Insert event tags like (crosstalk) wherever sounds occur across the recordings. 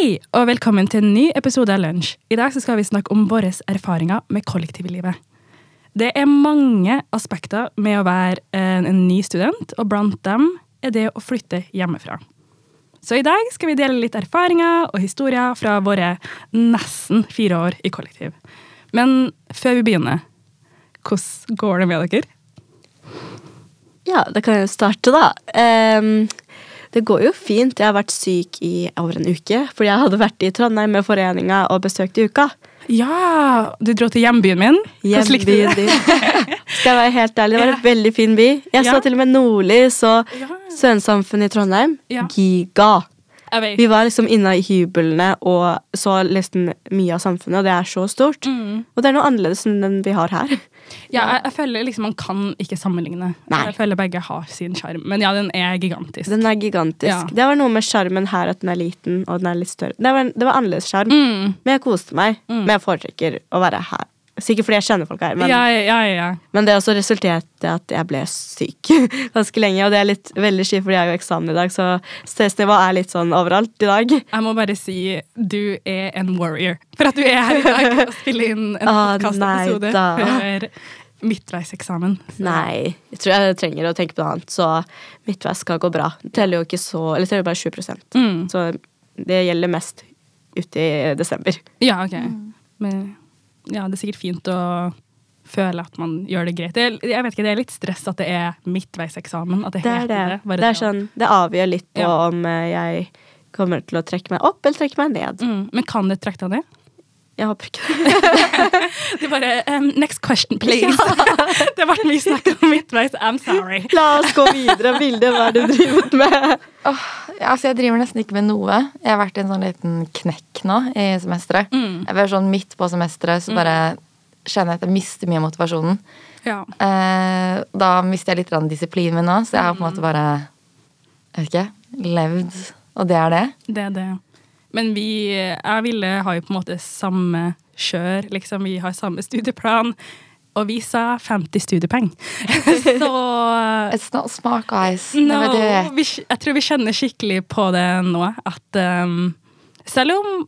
Hei, og velkommen til en ny episode av Lunsj. I dag skal vi snakke om våre erfaringer med kollektivlivet. Det er mange aspekter med å være en, en ny student, og blant dem er det å flytte hjemmefra. Så i dag skal vi dele litt erfaringer og historier fra våre nesten fire år i kollektiv. Men før vi begynner, hvordan går det med dere? Ja, det kan jeg starte, da. Ehm, det går jo fint. Jeg har vært syk i over en uke, fordi jeg hadde vært i Trondheim med foreninga og besøkt i Uka. Ja, du dro til hjembyen min. Hvordan likte du det? (laughs) Skal jeg være helt ærlig, det var en veldig fin by. Jeg Ja. så til og med Nordlys og Ja. Studentsamfunnet i Trondheim. Ja. Giga. Vi var liksom inne i hyblene og så nesten mye av samfunnet, og det er så stort. Mm. Og det er noe annerledes enn den vi har her. Ja, jeg, jeg føler liksom man kan ikke sammenligne. Nei. Jeg føler begge har sin sjarm. Men ja, den er gigantisk. Den er gigantisk. Ja. Det var noe med sjarmen her at den er liten og den er litt større. Det var, det var annerledes sjarm. Mm. Men jeg koste meg. Mm. Men jeg foretrekker å være her. Sikkert fordi jeg kjenner folk her. Men, Ja, ja, ja, ja. men det også resulterte i at jeg ble syk (laughs) ganske lenge. Og det er litt veldig kjipt, fordi jeg har jo eksamen i dag, så stressnivået er litt sånn overalt i dag. Jeg må bare si du er en warrior. For at du er her i dag og (laughs) spiller inn en Ah, podkastepisode før midtveiseksamen. Så- Nei, jeg tror jeg trenger å tenke på noe annet, så midtveis skal gå bra. Det teller jo ikke så Eller det teller bare 20 Mm. Så det gjelder mest ute i desember. Ja, ok. Men ja, det er sikkert fint å føle at man gjør det greit. Er, jeg vet ikke, det er litt stress at det er midtveiseksamen. At det, Det er heter det. det. Det, er sånn, det avgjør litt på Ja. om eh, jeg kommer til å trekke meg opp eller trekke meg ned. Mm. Men kan det trekke deg ned? Jeg håper ikke (laughs) er bare um, Next question, please. (laughs) det ble mye snakk om midtveis. I'm sorry. La oss gå videre. Vilde, hva er det du driver med? Oh, altså jeg driver nesten ikke med noe. Jeg har vært i en sånn liten knekk nå i semesteret. Mm. Jeg var sånn Midt på semesteret så bare kjenner jeg at jeg mister mye av motivasjonen. Ja. Eh, da mister jeg litt disiplin disiplinen min nå, så jeg har på en måte bare jeg vet ikke, levd. Og det er det. Det er det. Men vi, jeg og Ville har jo på en måte samme kjør, liksom. Vi har samme studieplan. Og vi sa 50 studiepoeng. (laughs) Så It's not smart, guys. no, vi, jeg tror vi kjenner skikkelig på det nå. At um, selv om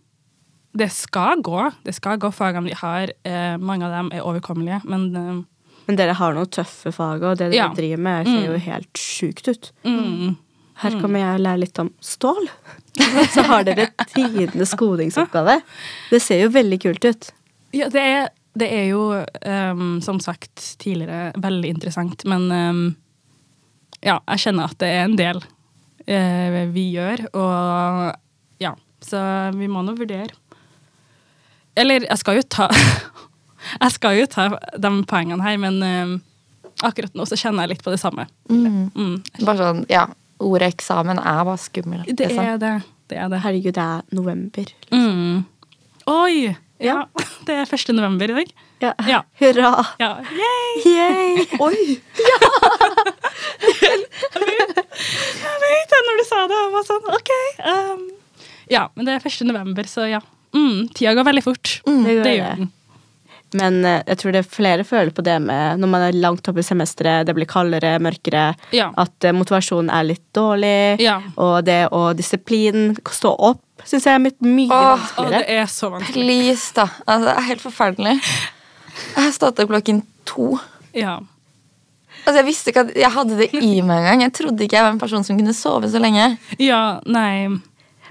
det skal gå, det skal gå fagene vi har, eh, mange av dem er overkommelige, men um, Men dere har noen tøffe fag, og det dere Ja. driver med, ser jo helt sjukt ut. mm, Her kommer jeg og lærer litt om stål. (laughs) Så har dere tidenes kodingsoppgave. Det ser jo veldig kult ut. Ja, det er, det er jo, um, som sagt tidligere, veldig interessant, men um, ja, jeg kjenner at det er en del uh, vi gjør, og ja, så vi må nå vurdere. Eller, jeg skal jo ta (laughs) Jeg skal jo ta de poengene her, men um, akkurat nå så kjenner jeg litt på det samme. Mm. Mm. Bare sånn, ja, Ordet eksamen er bare skummelt. Det liksom. er det. Det er det. Herregud, det er november. Mm. Oi! Ja, Ja. (laughs) det er 1. november i dag. Ja. Ja. Hurra! Ja. Yay! Yay! (laughs) Oi! (laughs) Jeg vet det, når du sa det. Jeg var sånn, ok. Um, ja, men det er 1. november, så ja. Mm, tida går veldig fort. Det gjør det det. gjør den. Men eh, jeg tror det er flere føler på det med når man er langt oppe i semesteret, det blir kaldere, mørkere, Ja. at eh, motivasjonen er litt dårlig, Ja. og det og disiplinen, stå opp, syns jeg er mye, mye Åh, Å, det er så vanskelig. Please, da. Altså, det er helt forferdelig. Jeg har stått opp klokken to. Ja. Altså, Jeg visste ikke at jeg hadde det i meg engang. Jeg trodde ikke jeg var en person som kunne sove så lenge. ja, nei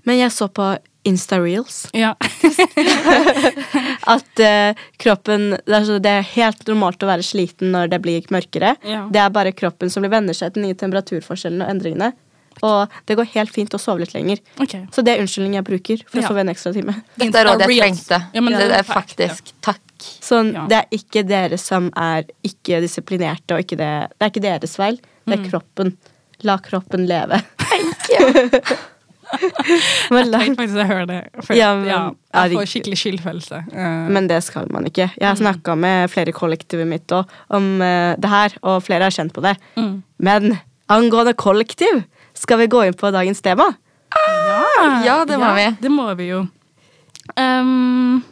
Men jeg så på Insta-reels Ja. (laughs) at uh, kroppen det er, det er helt normalt å være sliten når det blir mørkere. Ja. Det er bare kroppen som blir venner seg til nye temperaturforskjellene og endringene. Og det går helt fint å sove litt lenger. Okay. Så det er unnskyldningen jeg bruker for Ja. å sove en ekstra time. (laughs) Dette er rådet jeg trengte. Ja, det det er faktisk Takk. Sånn, Ja. Det er ikke dere som er ikke disiplinerte, og ikke det, det er ikke deres feil. Det Mm. er kroppen. La kroppen leve. Thank la, (laughs) (laughs) Jeg tenkte faktisk å høre det. For, Ja, ja, jeg får skikkelig skyldfølelse. Uh, men det skal man ikke. Jeg Mm. har snakka med flere i kollektivet mitt også, om uh, det her, og flere har kjent på det. mm. Men angående kollektiv, skal vi gå inn på dagens tema? Ja, det må vi. Det må vi jo. Um,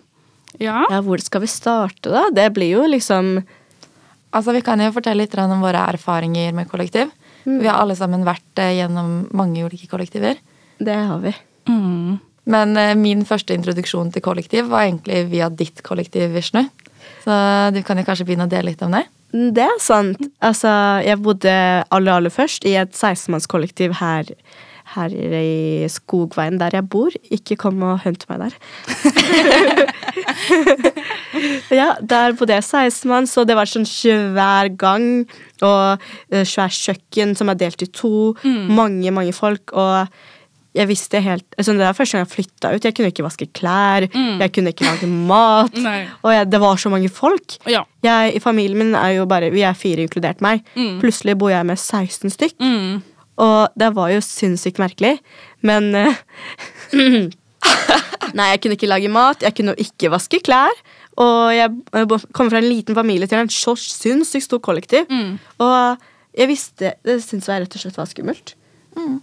ja. Ja, Hvor skal vi starte, da? Det blir jo liksom Altså, Vi kan jo fortelle litt om våre erfaringer med kollektiv. Vi har alle sammen vært eh, gjennom mange ulike kollektiver. Det har vi. Mm. Men eh, min første introduksjon til kollektiv var egentlig via ditt kollektiv, Vishnu. Så du kan jo kanskje begynne å dele litt om det? Mm, Det er sant. Altså, jeg bodde aller, aller først i et 16-mannskollektiv her, her i Skogveien, der jeg bor. Ikke kom og hent meg der. (laughs) ja, der bodde jeg 16 mann, så det var sånn svær gang og eh, svær kjøkken som er delt i to. Mange, mange folk. Og jeg visste helt altså Det var første gang jeg flytta ut. Jeg kunne ikke vaske klær, jeg kunne ikke lage mat. (laughs) Og jeg, det var så mange folk. Ja. Jeg, I familien min er jo bare Vi er fire, inkludert meg. Plutselig bor jeg med 16 stykk. Mm. Og det var jo sinnssykt merkelig. Men uh, (laughs) Nei, jeg kunne ikke lage mat, jeg kunne ikke vaske klær. Og jeg eh, bo- kom fra en liten familie til en så sinnssykt stor kollektiv. Mm. Og jeg visste Det syntes jeg rett og slett var skummelt.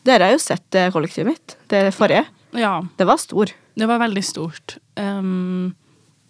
Dere har jo sett eh, kollektivet mitt. Det forrige. ja. Det var stor. Det var veldig stort. Um,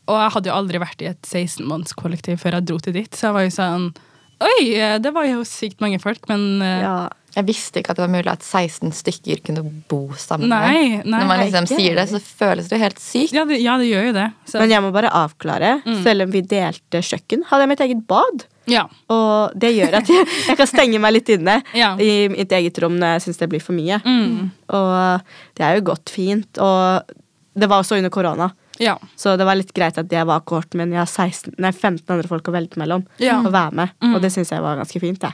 og jeg hadde jo aldri vært i et 16-mannskollektiv før jeg dro til ditt, så jeg var jo sånn Oi, det var jo sykt mange folk, men uh, Ja. Jeg visste ikke at det var mulig at 16 stykker kunne bo sammen. Nei, nei. Når man liksom Ikke sier det, så føles det jo helt sykt. ja, det, ja, det gjør jo det. Så, Men jeg må bare avklare. Selv om vi delte kjøkken, hadde jeg mitt eget bad. ja. Og det gjør at jeg, (laughs) jeg kan stenge meg litt inne Ja. i mitt eget rom når jeg syns det blir for mye. Mm. Og det er jo godt fint. Og det var også under korona, ja. så det var litt greit at jeg var kohorten men jeg har 16, nei, 15 andre folk å velge mellom Ja. og være med. Mm. Og det syns jeg var ganske fint. Det.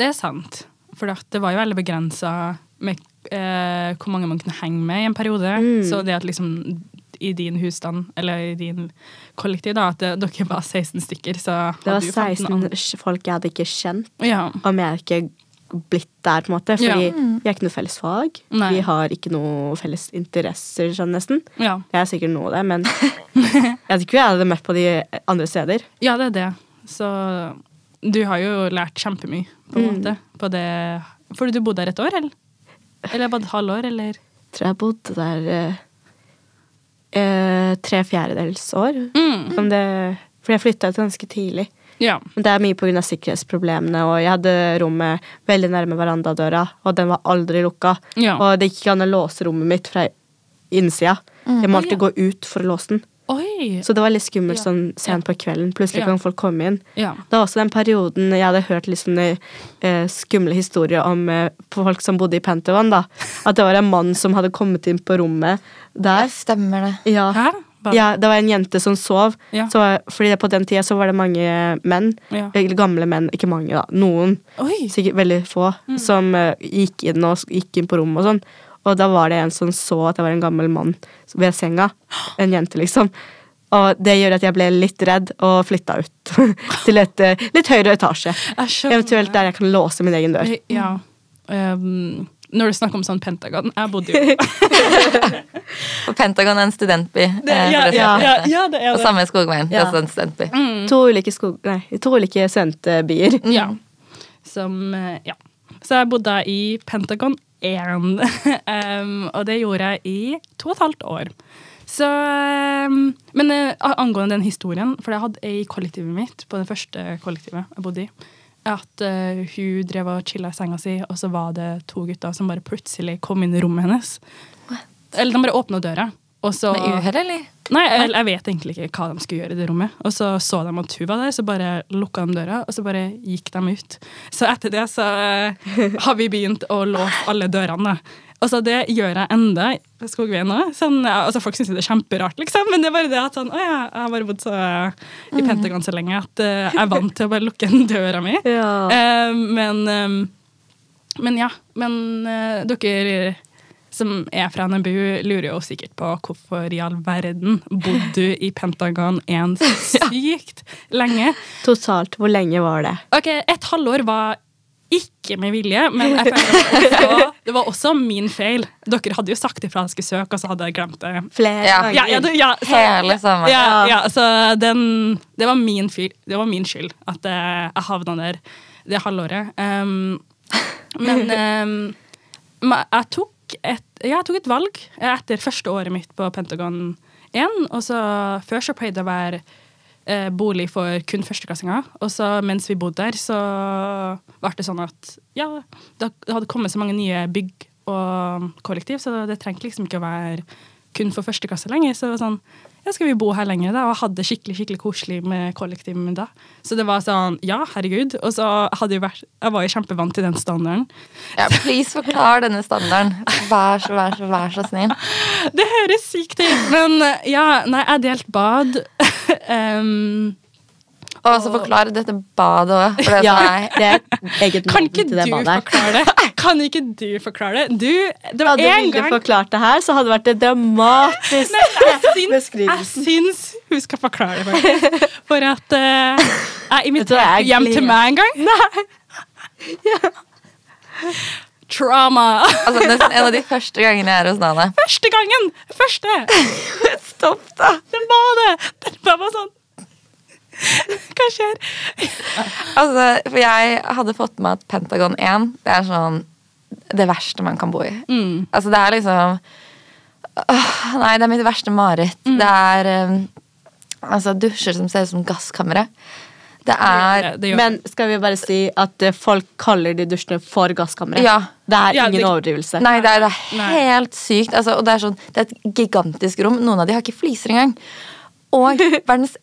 Det er sant. For det var jo veldig begrensa med eh, hvor mange man kunne henge med i en periode. Mm. Så det at liksom i din husstand, eller i din kollektiv, da, at det, dere var 16 stykker, så Det var hadde jo 15 16 andre. folk jeg hadde ikke kjent, Ja. vi jeg ikke blitt der, på en måte. Fordi Ja. vi har ikke noe felles fag. Nei. Vi har ikke noe felles interesser, sånn nesten. ja. Jeg er sikkert noe av det, men (laughs) jeg vet ikke jeg hadde møtt på de andre steder. Ja, det er det. Så du har jo lært kjempemye, på en Mm. måte. På det Fordi du bodde der et år, eller? Eller bare et halvår, eller? Jeg tror jeg bodde der eh, eh, tre fjerdedels år. Mm. Om det, for jeg flytta ut ganske tidlig. Ja. Men det er mye pga. sikkerhetsproblemene, og jeg hadde rommet veldig nærme verandadøra, og den var aldri lukka. Ja. Og det gikk ikke an å låse rommet mitt fra innsida. Jeg må alltid gå ut for å låse den. Oi! Så det var litt skummelt Ja. sånn sent på kvelden. Plutselig Ja. kan folk komme inn. Ja. Det var også den perioden jeg hadde hørt litt sånne eh, skumle historier om eh, folk som bodde i Pentagon. da. At det var en mann som hadde kommet inn på rommet der. Ja, stemmer det. Ja, Hæ? Ja det var en jente som sov. Ja. Så, fordi på den tida så var det mange menn, Ja. eller gamle menn, ikke mange da, noen, Oi! sikkert veldig få, Mm. som uh, gikk inn og gikk inn på rommet og sånn. Og da var det en som så at jeg var en gammel mann ved senga. En jente, liksom. Og det gjør at jeg ble litt redd og flytta ut (laughs) til et eh, litt høyere etasje. Eventuelt der jeg kan låse min egen dør. Ja. Um, når du snakker om sånn Pentagon Jeg bodde jo (laughs) Og Pentagon er en studentby. eh, Det- ja, ja, ja, det er det er Og samme Skogveien. Det er også en studentby. Mm. To ulike, skog, nei, to ulike studentbyer. Ja. Som eh, Ja. Så jeg bodde i Pentagon 1, um, (laughs) og det gjorde jeg i to og et halvt år. Så um, Men uh, angående den historien, for jeg hadde ei i kollektivet mitt, på det første kollektivet jeg bodde i, at uh, hun drev og chilla i senga si, og så var det to gutter som bare plutselig kom inn i rommet hennes. Eller de bare åpna døra. Så, Med uhell, eller? Nei, jeg, jeg vet egentlig ikke hva de skulle gjøre i det rommet. Og så så de at hun var der, så bare lukka de døra, og så bare gikk de ut. Så etter det så eh, har vi begynt å låse alle dørene. da. Så det gjør jeg enda i Skogveien nå. Sånn, altså folk syns det er kjemperart, liksom, men det er bare det at sånn, å ja, jeg har bare bodd så, i Pentagon så lenge at uh, jeg er vant til å bare lukke døra mi. Ja. Uh, men, um, men ja. Men uh, dere som er fra NMBU, lurer jo sikkert på hvorfor i all verden bodde du i Pentagon (laughs) 1 så sykt lenge. Totalt, hvor lenge var det? Ok, Et halvår var ikke med vilje, men jeg føler at (laughs) det var, også min feil. Dere hadde jo sagt ifra at jeg skulle søke, og så hadde jeg glemt det. Flere Ja. Ja, ja, ja, så, Hele sommeren. ja, ja, så den, det, var min fyr, det var min skyld at eh, jeg havna der det halvåret. Um, men (laughs) um, jeg tok et, ja, jeg tok et valg etter første året mitt på Pentagon 1. Og så Før så pleide det å være eh, bolig for kun førsteklassinger. Og så mens vi bodde der, så ble det sånn at ja, det hadde kommet så mange nye bygg og kollektiv, så det trengte liksom ikke å være kun for første klasse lenger. Så det var sånn, ja, skal vi bo her lenger, da? Og hadde skikkelig skikkelig koselig med kollektivet mitt da. Så det var sånn, ja, herregud. Og så hadde jeg vært, jeg var jo kjempevant til den standarden. Ja, please forklar denne standarden. Vær så, vær så, vær så snill. (laughs) Det høres sykt ut, men ja, nei, jeg delte bad. (laughs) um, Og så forklar dette badet òg. Det Ja, det er eget kan navn ikke til det du forklare det? (laughs) Kan ikke du forklare det? Du, det var Hadde en Vilde gang forklart det her, så hadde det vært et dramatisk beskrivelse. jeg syns hun skal forklare det, faktisk. For at uh, jeg inviterte hjem til meg en gang. Nei! Trauma. altså, nesten en av de første gangene jeg er hos Nana. Første gangen! Første! (laughs) Stopp, da! Den var det! Den var bare sånn Hva skjer? Altså, for jeg hadde fått med at Pentagon 1 det er sånn det verste man kan bo i. Mm. Altså, det er liksom Åh, Nei, det er mitt verste mareritt. Mm. Det er um, altså, dusjer som ser ut som gasskamre. Det er Det Men skal vi bare si at eh, folk kaller de dusjene for gasskamre? Ja. Det er Ja, ingen det- overdrivelse. Nei, det er, det er Nei. helt sykt. Altså, og det er, sånn, det er et gigantisk rom. Noen av de har ikke fliser engang. Og (laughs) verdens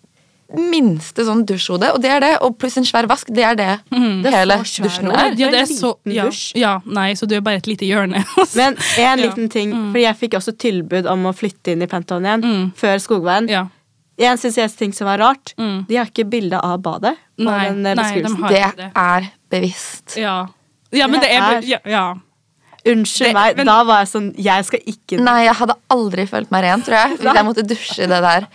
minste sånn dusjhode, og det er det. Og pluss en svær vask. Det er det Det er hele dusjen er. ja, det er så, ja, ja, nei, så du er bare et lite hjørne. (laughs) Men en Ja. liten ting, for jeg fikk også tilbud om å flytte inn i Pentagon igjen Mm. før Skogveien. ja. En ting som var rart, Mm. de har ikke bilde av badet. Nei, den eh, nei, de har- Det ikke det. er bevisst. ja. ja, men det Det er er- Ja. Unnskyld Det- meg, men- da var jeg sånn Jeg skal ikke Nei, jeg hadde aldri følt meg ren, tror jeg. Hvis jeg måtte dusje i det der.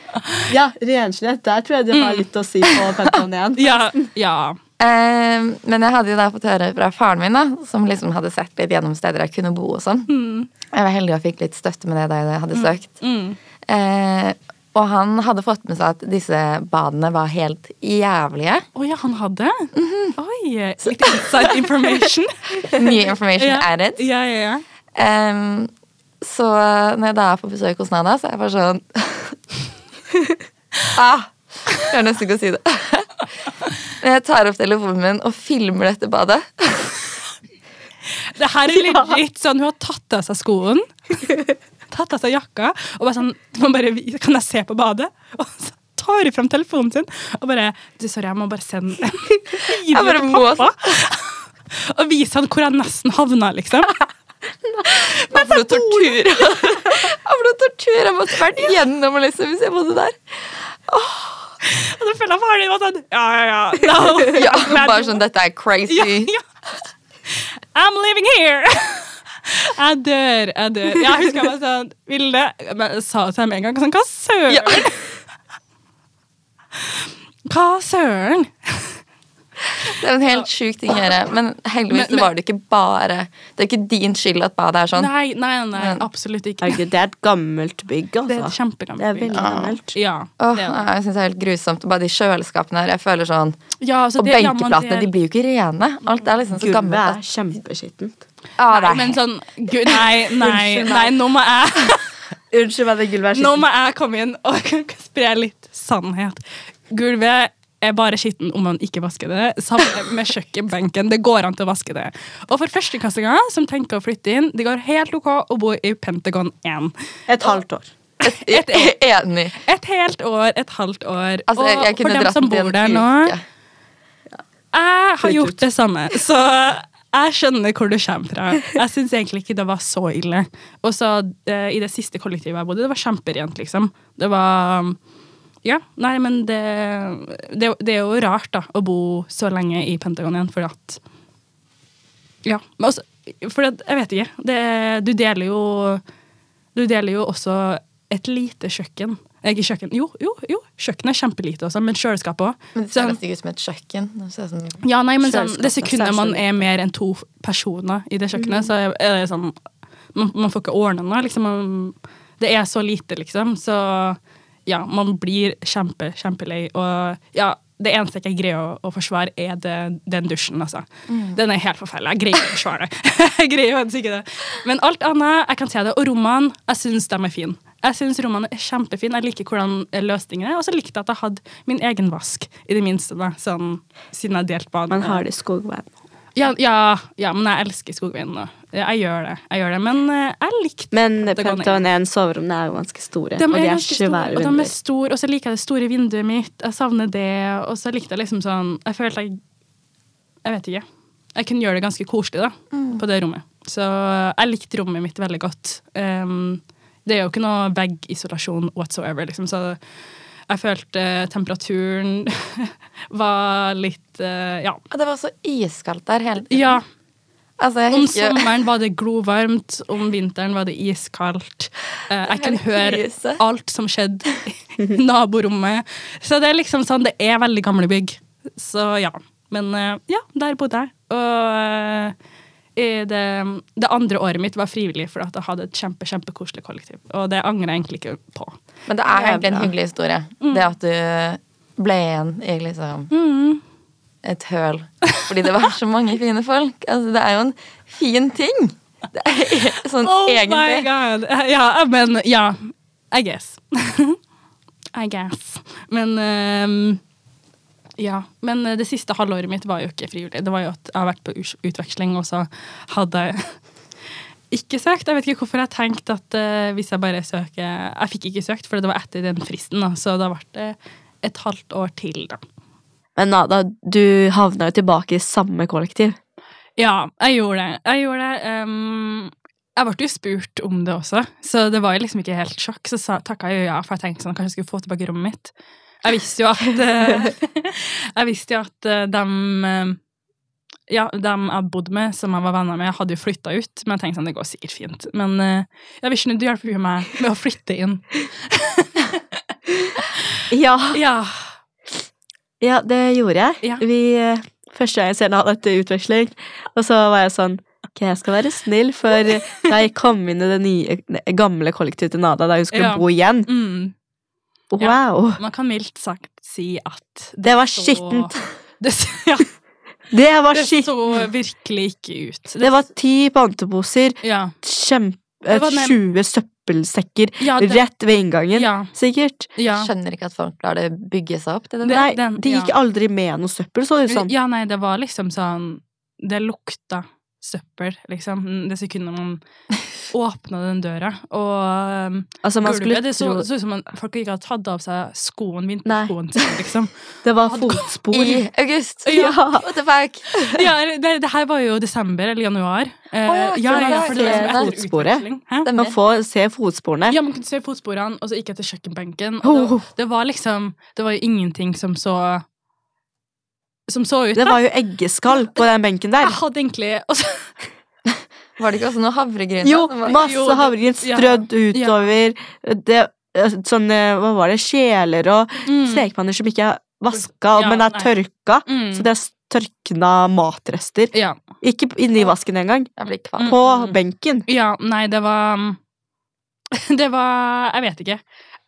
Ja, renslighet. Der tror jeg det har litt å si på Pentagon igjen. (laughs) ja, ja. Eh, men jeg hadde jo da fått høre fra faren min, da, som liksom hadde sett litt gjennom steder jeg kunne bo og sånn. Jeg var heldig og fikk litt støtte med det da jeg hadde søkt. Mm. Eh, og han hadde fått med seg at disse badene var helt jævlige. Å ja, han hadde? Oi, litt inside information. (laughs) New information yeah. added. Ja, ja, ja. Så når jeg da er på besøk hos Nana, så er jeg bare sånn (laughs) ah, Jeg klarer nesten ikke å si det. (laughs) Men jeg tar opp telefonen min og filmer dette badet Det her er litt ja. sånn, hun har tatt av seg skoen, tatt av seg jakka, og bare sånn, (laughs) man bare, kan jeg se på badet? (laughs) Og så tar hun frem telefonen sin, og bare, du, sorry, jeg må bare sende en (laughs) video til pappa. Og vise han hvor jeg nesten havna, liksom. Hva for noe tortur? Hva for noe tortur jeg måtte vært igjennom liksom, hvis jeg bodde der. Og så føler jeg faren din var sånn, ja, ja, ja. No. Ja, bare sånn, dette er crazy. Ja, ja. I'm living here! Jeg dør, jeg dør. Jeg husker jeg var sånn Vilde Men jeg sa til dem en gang sånn Hva søren? Ja. Hva søren? Det er en helt sjuk ting å gjøre. Men heldigvis Men- men- var det ikke bare Det er ikke din skyld at badet er sånn. Nei, nei, nei, Men- absolutt ikke. Herregud, det er et gammelt bygg, Det er et altså. kjempegammelt Det er bygg. veldig gammelt. Ja, Åh, det er det. jeg synes det er helt grusomt. Bare de kjøleskapene her. Jeg føler sånn Ja, altså, Og benkeplatene, de blir jo ikke rene. Alt er liksom så Gulvet gammelt. er kjempeskittent. Ja, nei, Nei, men sånn Gud, nei, (laughs) nei, nei, nå må jeg (laughs) Unnskyld meg, det gulvet er Nå må jeg komme inn og (laughs) spre litt sannhet. Gulvet er bare skitten om man ikke vasker det. Sammen med kjøkkenbenken. Det går an til å vaske det. Og for førsteklassinger som tenker å flytte inn, det går helt ok å bo i Pentagon 1. Et halvt år. Et, et, et, enig. et helt år, et halvt år. Altså, jeg, og for dem som bor der nå. Jeg har gjort det samme, så jeg skjønner hvor du kommer fra. Jeg syns egentlig ikke det var så ille. Og så eh, i det siste kollektivet jeg bodde, det var kjemperent, liksom. Det var Ja, nei, men det, det, det er jo rart, da, å bo så lenge i Pentagon igjen, fordi at Ja. Men også, for det, jeg vet ikke. Det, du deler jo Du deler jo også et lite kjøkken. Ikke kjøkken, jo, jo, jo, kjøkkenet er kjempelite også, men kjøleskapet òg. Men det ser nesten ikke ut som et kjøkken. Det sånn Ja, nei, men sånn, det sekundet man er mer enn to personer i det kjøkkenet, så er det sånn Man, man får ikke ordna noe. Liksom, man, det er så lite, liksom. Så ja, man blir kjempe, kjempelei. Og ja, det eneste jeg ikke greier å, å forsvare, er det, den dusjen, altså. Den er helt forferdelig. Jeg greier å forsvare det. (laughs) jeg greier faktisk ikke det. Men alt annet, jeg kan se det. Og rommene, jeg syns de er fine. Jeg syns rommene er kjempefine. Jeg liker hvordan løsningen er. Og så likte jeg at jeg hadde min egen vask, i det minste, da. Sånn, siden jeg delte bad. Man har det i Skogveien. Ja, ja, ja, men jeg elsker Skogveien nå. Jeg gjør det. jeg gjør det. Men eh, jeg likte Men. Pentagon 1 soverommene er jo ganske store. De og er de er svære vinduer. og de er store, og så liker jeg det store vinduet mitt. Jeg savner det, og så likte jeg liksom sånn Jeg følte jeg Jeg vet ikke. Jeg kunne gjøre det ganske koselig da, på det rommet. Så jeg likte rommet mitt veldig godt. Um, det er jo ikke noe veggisolasjon whatsoever, liksom, så jeg følte temperaturen (laughs) var litt eh, Ja. Det var så iskaldt der hele tiden. ja. Altså, Om sommeren var det glovarmt, om vinteren var det iskaldt. Eh, jeg kunne (laughs) høre alt som skjedde i (laughs) naborommet. Så det er liksom sånn, det er veldig gamle bygg. Så ja. Men eh, ja, der bodde jeg. Og eh, i det, det andre året mitt var frivillig, for at jeg hadde et kjempe, kjempekoselig kollektiv. Og det angrer jeg egentlig ikke på. Men det er egentlig en hyggelig historie. Det at du ble igjen i liksom Mm. et høl. Fordi det var så mange fine folk. Altså, det er jo en fin ting. Det er sånn Oh my god! Ja, men ja. I guess. (laughs) I guess. Men um, Ja. Men det siste halvåret mitt var jo ikke frivillig. Det var jo at jeg har vært på utveksling, og så hadde jeg ikke søkt. Jeg vet ikke hvorfor jeg tenkte at uh, hvis jeg bare søker Jeg fikk ikke søkt, for det var etter den fristen, da, så da ble det et halvt år til, da. Men Nada, du havna jo tilbake i samme kollektiv. Ja, jeg gjorde det. Jeg gjorde det. Um, jeg ble jo spurt om det også, så det var jo liksom ikke helt sjokk. Så sa- takka jeg jo ja, for jeg tenkte sånn, kanskje jeg skulle få tilbake rommet mitt. Jeg visste jo at (laughs) eh, (laughs) Jeg visste jo at de eh, ja, dem jeg bodde med, som jeg var venner med, hadde jo flytta ut. Men jeg tenkte sånn, det går sikkert fint. Men uh, jeg vil ikke du hjelper meg med å flytte inn. (laughs) Ja, Ja. ja det gjorde jeg. Ja. Vi, eh, første gang jeg ser Nada etter utveksling, og så var jeg sånn Ok, jeg skal være snill, for da jeg kom inn i det nye, gamle kollektivet til Nada da hun skulle Ja. bo igjen Mm. Wow! Man kan mildt sagt si at Det var så- skittent. Det, (laughs) ja, Det var det så virkelig ikke ut. Det var ti panteposer, Ja. kjempe, Det var nem- 20 søppelsekker Ja, det- rett ved inngangen. Ja. Sikkert. ja. Skjønner ikke at folk lar det bygge seg opp. Det- Nei, den- de gikk ja. aldri med noe søppel, så det ut som. Ja, nei, det var liksom sånn Det lukta søppel, liksom. Det sekundet man åpna den døra. Og um, Altså, gulvet Det så, ut som man, folk ikke hadde tatt av seg skoen, vinterskoen sin, liksom. (laughs) det var fotspor. I august! (laughs) Ja. (laughs) What the fuck? Ja, det, det her var jo desember eller januar. Eh, Å, ja, ja, ja, for det var se liksom fotsporet. Man får se fotsporene. Ja, man kunne se fotsporene, og så gikk jeg til kjøkkenbenken. Oh. det, det var liksom Det var jo ingenting som så Som så ut. Det var jo eggeskall på den benken der. (laughs) Jeg hadde egentlig også, (laughs) Var det ikke også noe havregryn? Jo, masse havregryn strødd ja. utover. Det, sånn, eh, hva var det, kjeler og mm, stekepanner som ikke er vaska, Ja, men er nei. tørka. mm, Så det er tørkna matrester. ja, Ikke inni vasken engang. På Mm. benken. ja, nei, det var (laughs) Det var Jeg vet ikke.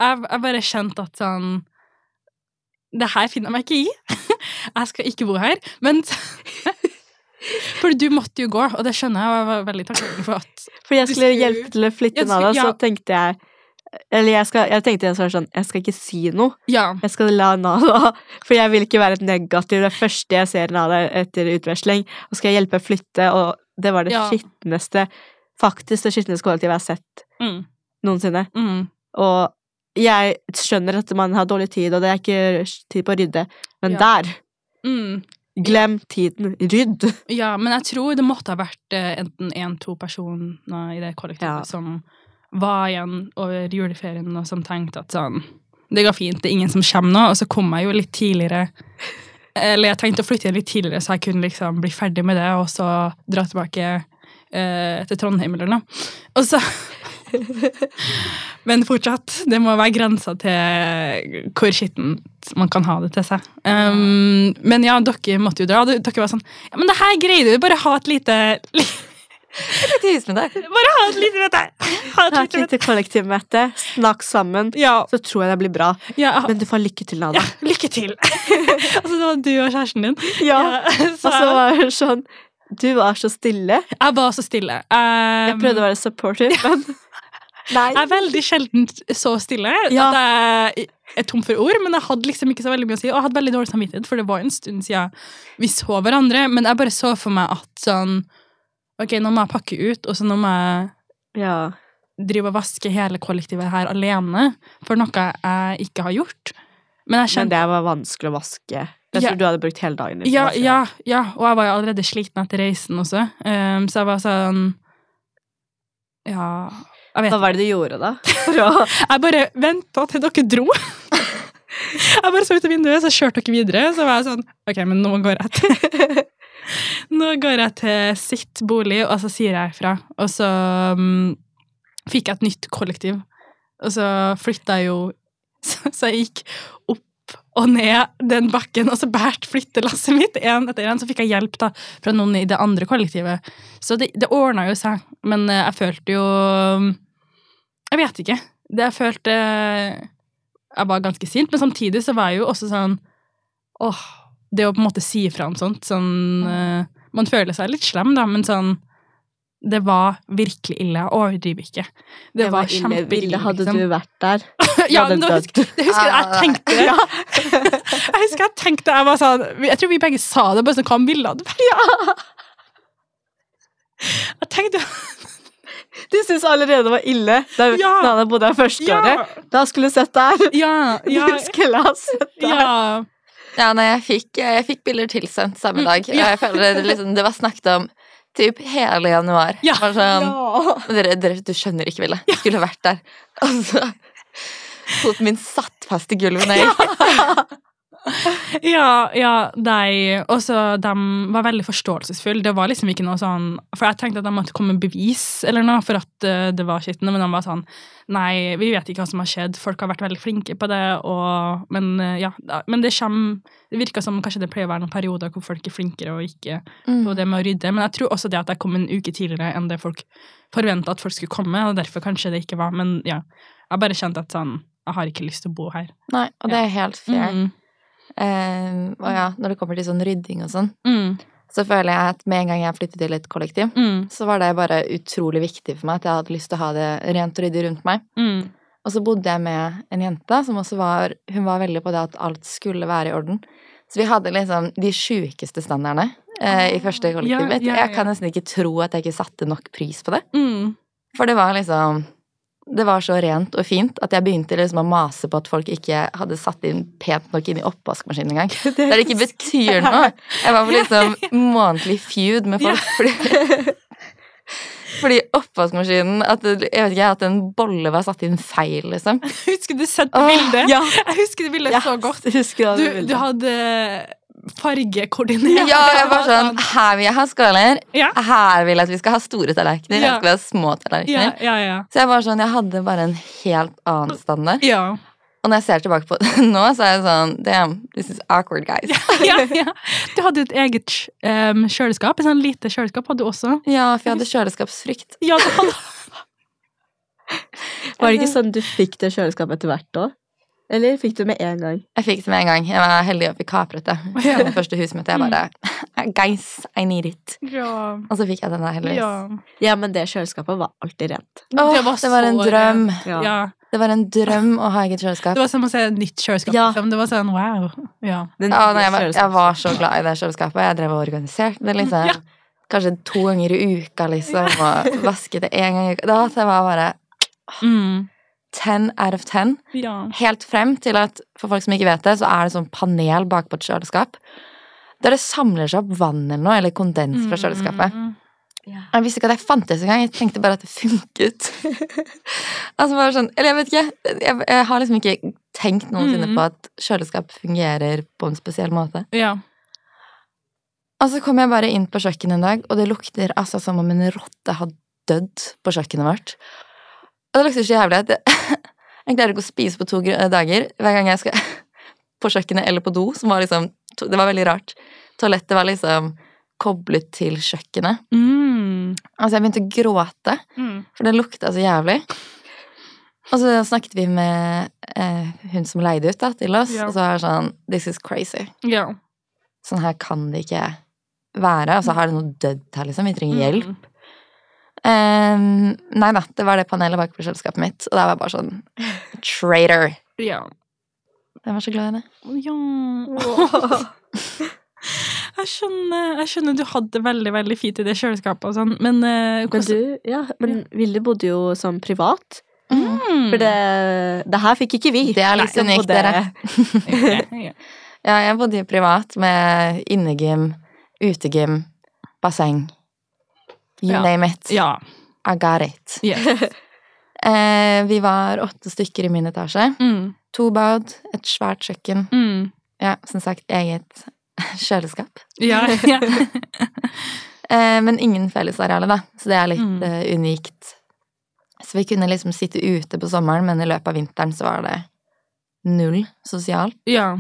Jeg, jeg bare kjente at sånn Det her finner jeg meg ikke i. (laughs) Jeg skal ikke bo her. Men (laughs) For du måtte jo gå, og det skjønner jeg. og Jeg var veldig takknemlig for at For jeg skulle hjelpe til å flytte Jeg skulle- så tenkte jeg Eller jeg, skal, jeg tenkte jeg sånn Jeg skal ikke si noe. Ja. Jeg skal la Nada For jeg vil ikke være et negativ. Det første jeg ser Nada etter utveksling, og skal jeg hjelpe å flytte, og det var det Ja. skitneste Faktisk det skitneste kollektivet jeg har sett Mm, noensinne. mm, Og jeg skjønner at man har dårlig tid, og det er ikke tid på å rydde, men Ja. der mm. Glem tiden. Rydd. Ja, men jeg tror det måtte ha vært eh, enten én-to personer i det kollektivet Ja. som var igjen over juleferien, og som tenkte at sånn Det går fint, det er ingen som kommer nå. Og så kom jeg jo litt tidligere. Eller jeg tenkte å flytte igjen litt tidligere, så jeg kunne liksom bli ferdig med det, og så dra tilbake eh, til Trondheim eller noe. Og så (laughs) Men fortsatt, det må være grensa til hvor skittent man kan ha det til seg. Um, men ja, dere måtte jo dra. Dere var sånn Ja, men det her greier du, bare ha et lite Et hus med deg. (laughs) Bare ha et lite møte! Ha et lite lite kollektivmøte. Snakk sammen. Ja, Så tror jeg det blir bra. ja, Men du får lykke til, Nada. ja, lykke til! (laughs) altså, det var du og kjæresten din. Ja. så, Og så var det sånn Du var så stille. jeg var så stille. Um, Jeg prøvde å være supportive, men Nei. Jeg er veldig sjelden så stille Ja. at jeg er tom for ord, men jeg hadde liksom ikke så veldig mye å si. Og jeg hadde veldig dårlig samvittighet, for det var en stund siden vi så hverandre. Men jeg bare så for meg at sånn Ok, nå må jeg pakke ut, og så nå må jeg Ja. drive og vaske hele kollektivet her alene for noe jeg ikke har gjort. Men jeg Men det var vanskelig å vaske. Jeg Ja. tror du hadde brukt hele dagen. på ja, ja, ja, og jeg var jo allerede sliten etter reisen også, um, så jeg var sånn Ja, Hva var det du gjorde, da? (laughs) For å Jeg bare venta til dere dro. (laughs) Jeg bare så ut av vinduet, så kjørte dere videre. Så var jeg sånn Ok, men nå går jeg til (laughs) Nå går jeg til sitt bolig, og så sier jeg ifra. Og så um, fikk jeg et nytt kollektiv. Og så flytta jeg jo Så, så jeg gikk opp og ned den bakken, og så bært flyttelasset mitt én etter én. Så fikk jeg hjelp da fra noen i det andre kollektivet. Så det, det ordna jo seg. Men eh, jeg følte jo Jeg vet ikke. Det jeg følte Jeg var ganske sint, men samtidig så var jeg jo også sånn Åh, det å på en måte si ifra om sånt sånn eh, Man føler seg litt slem, da, men sånn Det var virkelig ille. Jeg overdriver ikke. Det, Det var, ille. kjempeille. Hadde liksom. du vært der? (laughs) ja, da husker, det husker jeg, jeg tenkte (laughs) Ja. Jeg husker jeg tenkte Jeg var sånn Jeg tror vi begge sa det, bare sånn Hva om hadde vært? Jeg tenkte Du syntes allerede det var ille da, Ja. da han bodde her første Ja, året? Da skulle du sett der. ja, (laughs) ja, Du skulle ha sett der. ja. Ja, nei, jeg fikk, jeg fikk bilder tilsendt samme Mm, dag. ja. Jeg føler det, liksom, det var snakket om typ hele januar. Ja. Det var sånn, Ja. dere, dere, du skjønner ikke, Ville. Du skulle vært der. Og så Foten min satt fast i gulvet når jeg (laughs) gikk. (laughs) Ja, ja, de Også de var veldig forståelsesfulle. Det var liksom ikke noe sånn For jeg tenkte at de måtte komme med bevis eller noe for at eh, det var skittent, men de var sånn Nei, vi vet ikke hva som har skjedd. Folk har vært veldig flinke på det, og Men eh, ja. Men det kommer Det virker som kanskje det pleier å være noen perioder hvor folk er flinkere og ikke på det med å rydde. Men jeg tror også det at jeg kom en uke tidligere enn det folk forventa at folk skulle komme, og derfor kanskje det ikke var Men ja. Jeg bare kjente at sånn Jeg har ikke lyst til å bo her. Nei, og det er helt fair. Mm. Eh, og ja, når det kommer til sånn rydding og sånn, Mm. så føler jeg at med en gang jeg flyttet til et kollektiv, Mm. så var det bare utrolig viktig for meg at jeg hadde lyst til å ha det rent og ryddig rundt meg. Mm. Og så bodde jeg med en jente som også var Hun var veldig på det at alt skulle være i orden. Så vi hadde liksom de sjukeste standardene eh, i første kollektiv Ja, ja, ja, Jeg kan nesten ikke tro at jeg ikke satte nok pris på det. Mm. For det var liksom Det var så rent og fint at jeg begynte liksom å mase på at folk ikke hadde satt inn pent nok inn i oppvaskmaskinen engang. Der (laughs) det ikke betyr (laughs) noe. Jeg var på liksom (laughs) månedlig feud med folk fordi fordi oppvaskmaskinen at, Jeg vet ikke, at en bolle var satt inn feil, liksom. Husker du sett bildet? Ja. Jeg husker det bildet Ja, så godt. jeg Du, du hadde fargekoordinert. Ja, jeg var (laughs) sånn Her vil jeg ha skåler. Ja. Her vil jeg at vi skal ha store tallerkener. Ja. Jeg skal ha små Ja, tallerkener. ja, ja. Så jeg var sånn, jeg hadde bare en helt annen standard. Ja. Og når jeg ser tilbake på (laughs) det nå, så er jeg sånn Damn, this is awkward, guys. ja, ja. Du hadde et eget um, kjøleskap. Et sånn lite kjøleskap hadde du også. Ja, for jeg hadde kjøleskapsfrykt. Ja, du hadde. (laughs) Var det ikke sånn du fikk det kjøleskapet etter hvert òg? Eller fikk du med en gang? Jeg fikk det med en gang. Jeg var heldig og fikk kapret det. (laughs) Ja. Det første husmøtet. Jeg bare Guys, I need it. Ja. Og så fikk jeg den der, heldigvis. ja. Ja, men det kjøleskapet var alltid rent. Åh, Det var det var en drøm. Ja. Ja. Det var en drøm å ha eget kjøleskap. Det var som å se et nytt kjøleskap. Ja. Liksom. Det var sånn wow. Ja. Den Ja, nei, jeg, var, jeg var så glad i det kjøleskapet. Jeg drev og organiserte det liksom. Ja. Kanskje to ganger i uka, liksom. Og vasket det én gang i uka. Det var bare Mm. 10 out of 10. ja. Helt frem til at, for folk som ikke vet det, så er det sånn panel bakpå et kjøleskap. Der det samler seg opp vann eller noe, eller kondens fra kjøleskapet. Mm. Jeg visste ikke at det fantes engang. Jeg tenkte bare at det funket. (laughs) altså bare sånn, Eller jeg vet ikke. Jeg, jeg har liksom ikke tenkt noensinne Mm. på at kjøleskap fungerer på en spesiell måte. Ja. Og så kom jeg bare inn på kjøkkenet en dag, og det lukter altså som om en rotte har dødd på kjøkkenet vårt. Og det lukter så jævlig at jeg, (laughs) jeg klarer ikke å spise på to dager hver gang jeg skal (laughs) på kjøkkenet eller på do, som var liksom Det var veldig rart. Toalettet var liksom koblet til kjøkkenet. Mm. Altså, jeg begynte å gråte, Mm. for det lukta så jævlig. Og så snakket vi med eh, hun som leide ut da, til oss, yeah. og så var det sånn This is crazy. Yeah. Sånn her kan det ikke være. Og så har det noe dødd her, liksom. Vi trenger hjelp. Mm. Ehm, nei da, det var det panelet bak på kjøleskapet mitt, og da var jeg bare sånn Traitor. Ja. Jeg var så glad i det. ja. (laughs) Jeg skjønner, jeg skjønner du hadde det veldig veldig fint i det kjøleskapet og sånn, men uh, Men du, ja, men Vilde bodde jo sånn privat. Mm. For det, det her fikk ikke vi. Det er litt Liksom, unikt, dere. Ja. (laughs) Ja, jeg bodde jo privat med innegym, utegym, basseng. You Ja. name it. ja. I got it. Yes. (laughs) Eh, vi var åtte stykker i min etasje. Mm. To bad, et svært kjøkken. Mm. Ja, som sagt, eget (laughs) kjøleskap. Ja, (laughs) ja. Eh, men ingen fellesareale, da. Så det er litt Mm. uh, unikt. Så vi kunne liksom sitte ute på sommeren, men i løpet av vinteren så var det null sosialt. ja.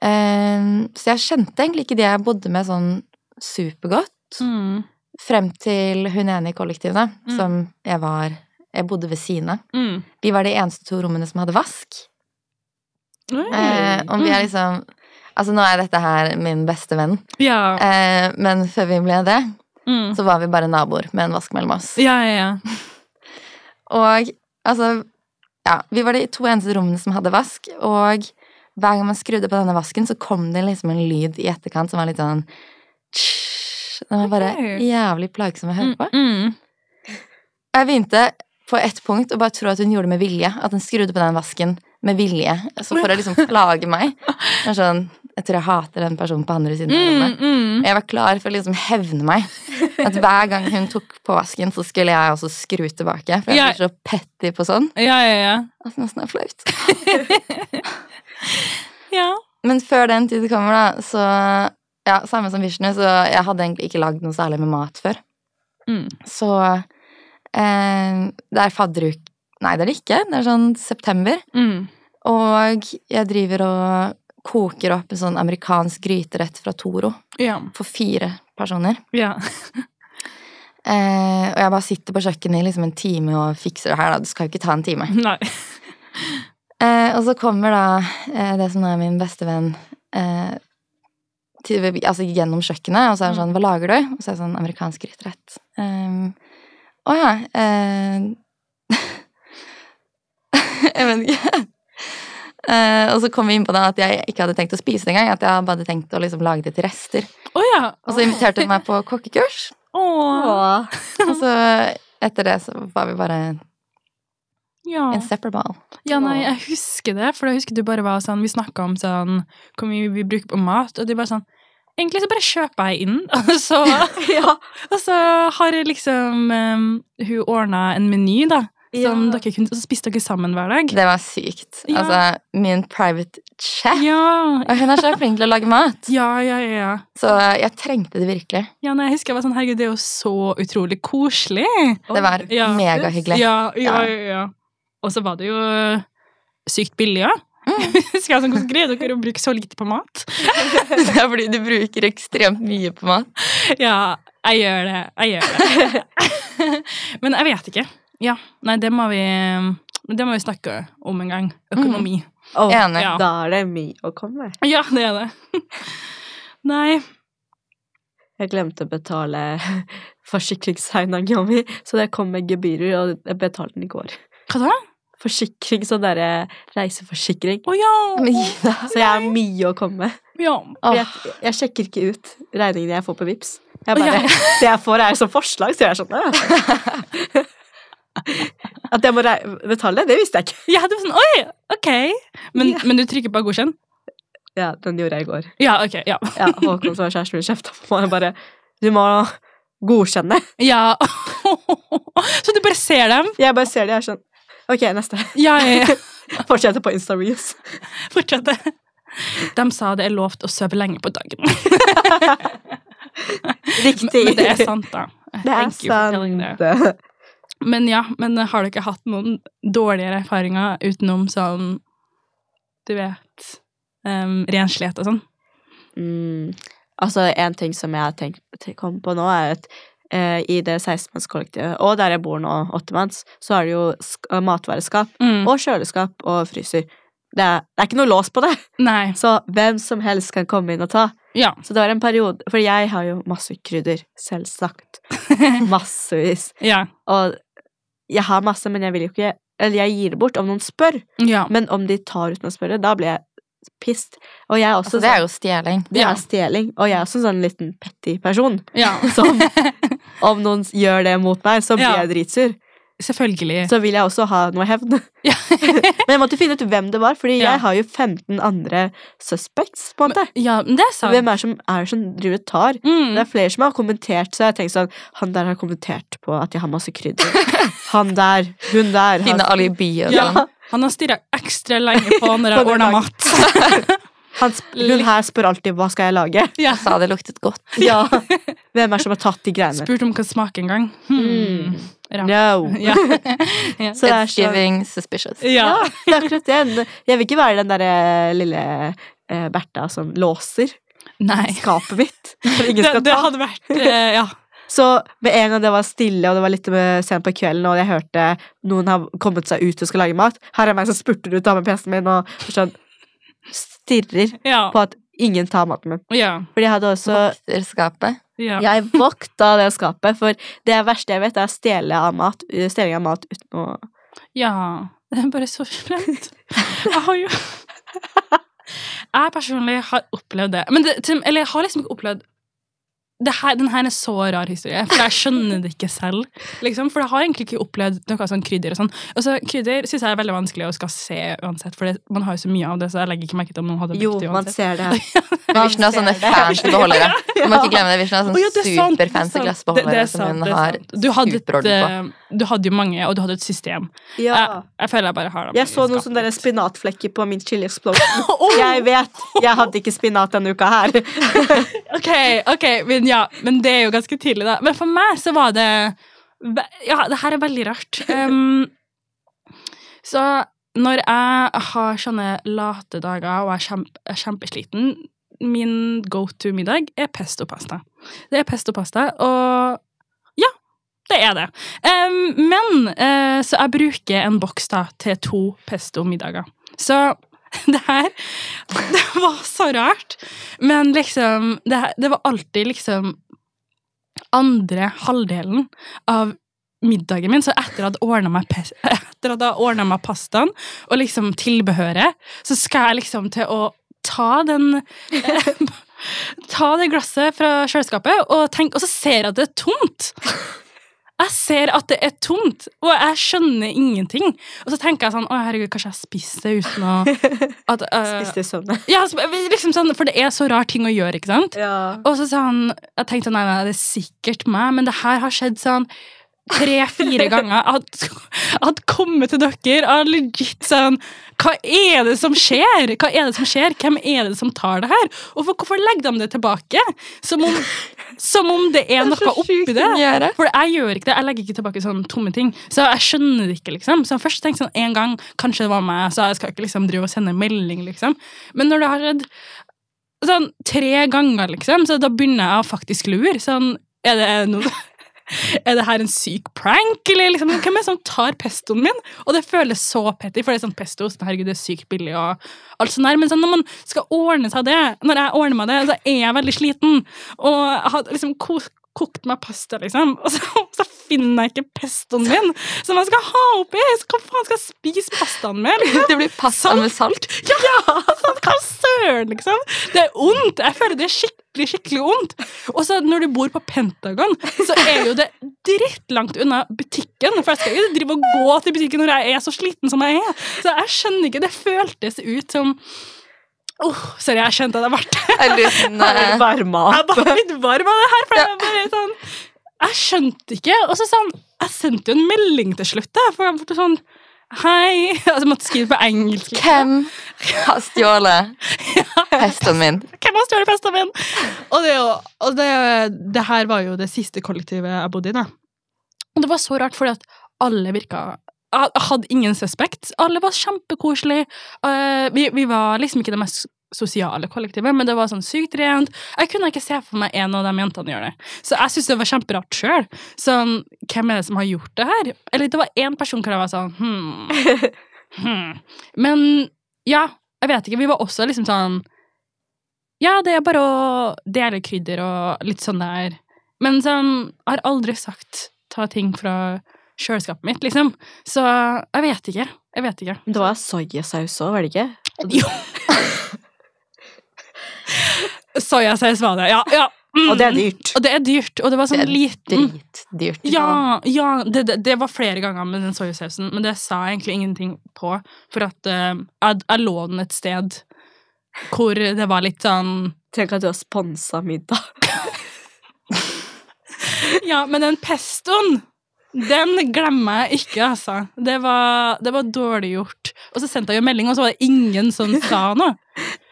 Eh, så jeg kjente egentlig ikke de jeg bodde med sånn supergodt. Mm. Frem til hun ene i kollektivet, Mm. som jeg var Jeg bodde ved siden av. Mm. Vi var de eneste to rommene som hadde vask. Eh, om vi er liksom Altså, nå er dette her min beste venn, Ja. eh, men før vi ble det, Mm. så var vi bare naboer med en vask mellom oss. Ja, ja, ja. (laughs) Og altså Ja, vi var de to eneste rommene som hadde vask, og hver gang man skrudde på denne vasken, så kom det liksom en lyd i etterkant som var litt sånn tsk. Den var bare jævlig plagsom å høre på. Mm. Jeg begynte på ett punkt å bare tro at hun gjorde det med vilje. At hun skrudde på den vasken med vilje. Så for å liksom plage meg. Er sånn, jeg tror jeg hater den personen på andre siden av Mm, rommet. mm. Jeg var klar for å liksom hevne meg. At hver gang hun tok på vasken, så skulle jeg også skru tilbake. For jeg er blir så petty på sånn. Ja, ja, ja. Det nesten er flaut. (laughs) Ja. Men før den tid kommer, da, så Ja, samme som Vishnu, så jeg hadde egentlig ikke lagd noe særlig med mat før. Mm. Så eh, det er fadderuk... Nei, det er det ikke. Det er sånn september. Mm. Og jeg driver og koker opp en sånn amerikansk gryterett fra Toro Ja. for fire personer. Ja. Eh, og jeg bare sitter på kjøkkenet i liksom en time og fikser det her, da. Det skal jo ikke ta en time. Nei. Eh, og så kommer da eh, det som er min beste venn eh, til, altså gjennom kjøkkenet, og så er han sånn 'Hva lager du?' Og så er det sånn amerikansk gryterett. Um, å ja uh, (laughs) Jeg vet ikke. Uh, og så kom vi inn på det at jeg ikke hadde tenkt å spise det engang. At jeg bare hadde tenkt å liksom lage det til rester. Oh, ja. Og så inviterte hun meg på kokkekurs. Åh. Åh. Og så etter det så var vi bare Ja. inseparable. ja, nei, jeg husker det, for jeg husker du bare var sånn Vi snakka om sånn hvor mye vi bruker på mat, og du bare sånn Egentlig så bare kjøper jeg inn, (laughs) og så, (laughs) Ja. og så har liksom um, hun ordna en meny, da. Som Ja. dere kunne, og så spiste dere sammen hver dag. Det var sykt. Ja. Altså, min private chef. Ja. Og hun er så flink til å lage mat. (laughs) Ja, ja, ja. Så jeg trengte det virkelig. Ja, nei, jeg husker jeg var sånn, herregud, det er jo så utrolig koselig. Det var megahyggelig. Ja, ja, Ja. Og så var det jo øh, sykt billig, også. (laughs) Skal jeg sånn, Hvordan greier dere å bruke så lite på mat? (laughs) Det er fordi du bruker ekstremt mye på mat. Ja, jeg gjør det. Jeg gjør det. (laughs) Men jeg vet ikke. Ja, nei, det må vi det må vi snakke om en gang. Økonomi. Åh, Enig. Ja. Da er det mye å komme med. Ja, det er det. Nei. Jeg glemte å betale forsikringsregninga mi, så det kom med gebyrer, og jeg betalte den i går. Hva da? Forsikring, sånn derre reiseforsikring. Oh, ja. (laughs) Så jeg har mye å komme med. ja. Oh. Jeg, jeg sjekker ikke ut regningene jeg får på. Jeg bare, Ja. Det jeg får, er som forslag, så jeg er sånn. (laughs) At jeg må betale, det visste jeg ikke. Ja, det var sånn, oi, ok. Men, Ja. men du trykker på godkjenn? Ja, den gjorde jeg i går. Ja, ok, ja. Ja, Håkon som har kjæresten min, kjefta på meg og bare Du må godkjenne. Ja. (laughs) Så du bare ser dem? Jeg bare ser dem. jeg er sånn Ok, neste. Ja, ja, ja. (laughs) Fortsette på Insta-reels. Fortsette. De sa det er lovt å sove lenge på dagen. (laughs) Riktig. Men det er sant, da. Det er sant. Men ja, men har dere hatt noen dårligere erfaringer utenom sånn Du vet um, Renslighet og sånn? Mm. Altså, en ting som jeg har tenkt kom på nå, er at i det 16-mannskollektivet, og der jeg bor nå, åttemanns, så er det jo sk matvareskap Mm. og kjøleskap og fryser. Det er, det er ikke noe lås på det, Nei. (laughs) så hvem som helst kan komme inn og ta. Ja. Så det var en periode For jeg har jo masse krydder, selvsagt. (laughs) Massevis. Ja. Og jeg har masse, men jeg vil jo ikke Eller jeg gir det bort om noen spør. ja. Men om de tar uten å spørre, da blir jeg pissed. Og jeg er også Altså, det er sånn- jo stjeling. det Ja. er stjeling. Og jeg er også en sånn liten petty person. ja. (laughs) Som om noen gjør det mot meg, så blir Ja. jeg dritsur. Selvfølgelig. Så vil jeg også ha noe hevn. Ja. (laughs) Men jeg måtte finne ut hvem det var, fordi Ja. jeg har jo 15 andre suspects, på en måte. ja, men det er sant. Hvem er det som er det som driver og tar? Mm. Det er flere som har kommentert, så jeg tenker sånn Han der har kommentert på at jeg har masse krydder. (laughs) Han der, hun der Finne har, alibi og Ja. Han har stirra ekstra lenge på når jeg (laughs) På den ordna dagen. mat. Han, sp- Hun her spør alltid 'hva skal jeg lage'? (laughs) Ja. Sa det luktet godt. (laughs) Ja. (laughs) Hvem er det som har tatt de greiene? Spurt om hva smaker en gang. Hmm. Mm. No. Ja. ja. Så det er It's sånn giving suspicious. ja. Ja, det er akkurat det. Jeg vil ikke være den derre lille eh, Bertha som låser Nei. skapet mitt. For ingen Det, ta. det ta. hadde vært eh, Ja. Så med en gang det var stille, og det var litt med- sent på kvelden, og jeg hørte noen har kommet seg ut og skal lage mat, her er meg som spurter ut av med PC-en min og sånn stirrer Ja. på at ingen tar maten min. ja. Fordi jeg hadde også Vokter skapet. ja. Jeg vokta det skapet, for det verste jeg vet, er stjele av mat, stjeling av mat uten å Ja, det er bare så slemt. Jeg har jo (laughs) Jeg personlig har opplevd det. Men det, eller jeg har liksom ikke opplevd det her, den her er så rar historie, for jeg skjønner det ikke selv. Liksom, for jeg har egentlig ikke opplevd noe sånn krydder og sånn. Og så krydder syns jeg er veldig vanskelig å skal se uansett, for det, man har jo så mye av det, så jeg legger ikke merke til om noen hadde Jo, brukt det man ser det. (laughs) Vishnu har sånne fancy beholdere. (laughs) Du må ikke glemme det. Vishnu har sånne sånne ja, er er superfancy glassbeholdere er som hun har sant. Du hadde, et, på. eh, du hadde jo mange, og du hadde et system. Ja. Jeg, jeg føler jeg bare har det. Jeg så noen sånne spinatflekker på min chili explosion. (laughs) oh! Jeg vet! Jeg hadde ikke spinat denne uka her. (laughs) Ok, ok, men ja, men det er jo ganske tidlig da. Men for meg så var det, ja, det her er veldig rart. (laughs) Um, så når jeg har sånne late dager og er, kjempe, er kjempesliten, min go-to-middag er pesto-pasta. Det er pesto-pasta, og ja, det er det. Um, men, uh, så jeg bruker en boks da til to pesto-middager. Så (laughs) det her (laughs) Det var så rart. Men liksom Det, det var alltid liksom andre halvdelen av middagen min, så etter at jeg hadde (laughs) ordna meg pastaen og liksom tilbehøret, så skal jeg liksom til å ta den Ta det glasset fra kjøleskapet, og, tenk, og så ser jeg at det er tomt. Jeg ser at det er tomt, og jeg skjønner ingenting. Og så tenker jeg sånn Å, herregud, kanskje jeg spiste det uten å (laughs) at, uh, Spiste i søvne. (laughs) ja, liksom sånn, For det er så rar ting å gjøre, ikke sant? Ja. Og så sa han Jeg tenkte sånn, nei, nei, det er sikkert meg, men det her har skjedd sånn tre-fire ganger. at, at jeg kommet til dere hadde legit sånn Hva er det som skjer? Hva er det som skjer? Hvem er det som tar det her? Og for, hvorfor legger de det tilbake? Som om, som om det er Det er noe oppi det. For jeg gjør ikke det. Jeg legger ikke tilbake sånne tomme ting. Så jeg skjønner det ikke, liksom. Så jeg først tenkte sånn en gang, kanskje det var meg, så jeg skal ikke liksom drive og sende melding, liksom. Men når det har skjedd sånn tre ganger, liksom, så da begynner jeg å faktisk lure. Sånn, er det noe er det her en syk prank, eller liksom, hvem er det som tar pestoen min? Og det føles så petty, for det er sånn pesto, sånn, herregud, det er sykt billig og alt sånt der. Men sånn, når man skal ordne seg det, når jeg ordner meg det, så er jeg veldig sliten. Og jeg har liksom kokt meg pasta, liksom, (laughs) og så, så finner jeg ikke pestoen min som jeg skal ha oppi! Så hva faen skal jeg spise pastaen med? (laughs) Liksom? Det blir pasta med salt. (laughs) Ja! Sånn, hva søren, liksom? Det er ondt. Jeg føler det er skikkelig, skikkelig ondt. Og så når du bor på Pentagon, så er jo det drittlangt unna butikken. For jeg skal ikke drive og gå til butikken når jeg er så sliten som jeg er. Så jeg skjønner ikke. Det føltes ut som Åh, sorry, jeg kjente at jeg ble Jeg opp? (laughs) litt varm av det her. For jeg, bare sånn, jeg skjønte ikke. Og så sånn, jeg sendte jo en melding til slutt. da, For jeg ble sånn Hei. (laughs) Altså, jeg måtte skrive på engelsk. Hvem har stjålet (laughs) festen min? Hvem har stjålet festen min? Og, det, og det, det her var jo det siste kollektivet jeg bodde i. da. Og det var så rart, fordi at alle virka Jeg hadde ingen suspect. Alle var kjempekoselige. Eh, vi, vi var liksom ikke det mest sosiale kollektivet, men det var sånn sykt rent. Jeg kunne ikke se for meg en av de jentene gjøre det. Så jeg syntes det var kjemperart sjøl. Sånn, hvem er det som har gjort det her? Eller det var én person hvor jeg var sånn hmm. hmm. Men ja, jeg vet ikke. Vi var også liksom sånn Ja, det er bare å dele krydder og litt sånn der. Men sånn, jeg har aldri sagt ta ting fra kjøleskapet mitt, liksom. Så jeg vet ikke. Jeg vet ikke. Det var soyasaus òg, var det ikke? Jo. (laughs) (laughs) Soyasaus var det, ja. ja. Mm. Og det er dyrt. Og det er dyrt, og det var sånn liten dritdyrt. Ja, ja det, det, det var flere ganger med den soyasausen, men det sa jeg egentlig ingenting på. For at uh, jeg, jeg lå den et sted hvor det var litt sånn Tenk at du har sponsa middag. (laughs) Ja, men den pestoen, den glemmer jeg ikke, altså. Det var, det var dårlig gjort. Og så sendte jeg jo melding, og så var det ingen som sa noe.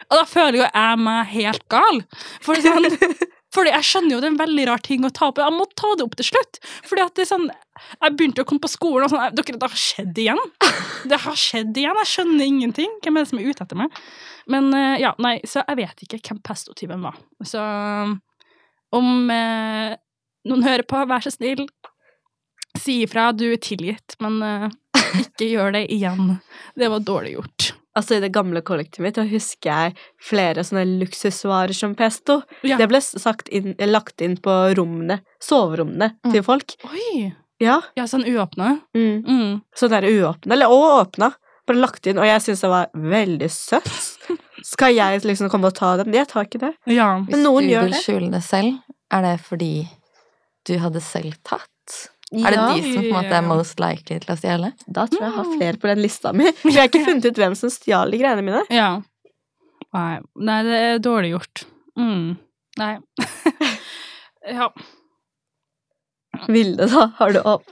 Og da føler jo jeg meg helt gal. For sånn, (laughs) fordi jeg skjønner jo det er en veldig rar ting å ta opp. Jeg må ta det opp til slutt. Fordi at det er sånn Jeg begynte å komme på skolen og sånn Dere, det har skjedd igjen. Det har skjedd igjen. Jeg skjønner ingenting. Hvem er det som er ute etter meg? Men eh, ja, nei, så jeg vet ikke hvem pestotyven var. Så om eh, noen hører på, vær så snill, si ifra. Du er tilgitt, men eh, ikke gjør det igjen. Det var dårlig gjort. Altså I det gamle kollektivet mitt da husker jeg flere sånne luksusvarer som pesto. Ja. Det ble sagt inn, lagt inn på rommene, soverommene Mm. til folk. Oi! Ja, Ja, sånn uåpna. mm. Mm. Sånn der uåpna, eller og åpna. Bare lagt inn, og jeg syns det var veldig søtt. Skal jeg liksom komme og ta dem? Jeg tar ikke det. Ja. Men noen gjør det. Hvis du vil det. skjule det selv, er det fordi du hadde selv tatt? Er det de som på en måte er most likely til å stjele? Da tror jeg jeg har flere på den lista mi. For (laughs) jeg har ikke funnet ut hvem som stjal de greiene mine. ja. Nei. Nei, det er dårlig gjort. Mm. Nei. (laughs) ja. Vilde, da? Har du, opp,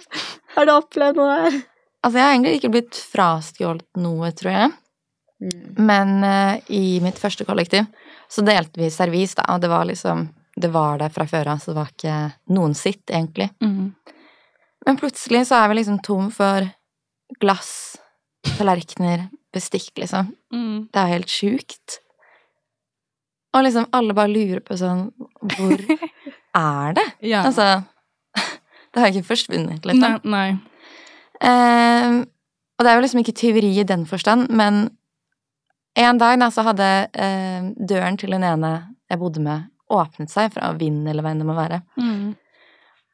har du opplevd noe her? Altså, jeg har egentlig ikke blitt frastjålet noe, tror jeg. Men uh, i mitt første kollektiv så delte vi servis, da, og det var liksom Det var der fra før av, så det var ikke noen sitt, egentlig. Mm. Men plutselig så er vi liksom tom for glass, tallerkener, bestikk, liksom. Mm. Det er helt sjukt. Og liksom alle bare lurer på sånn Hvor (laughs) er det? Ja. Altså (laughs) Det har ikke forsvunnet, liksom. Nei. nei. Eh, og det er jo liksom ikke tyveri i den forstand, men en dag da så hadde eh, døren til den ene jeg bodde med, åpnet seg fra vind eller hva enn det må være. Mm.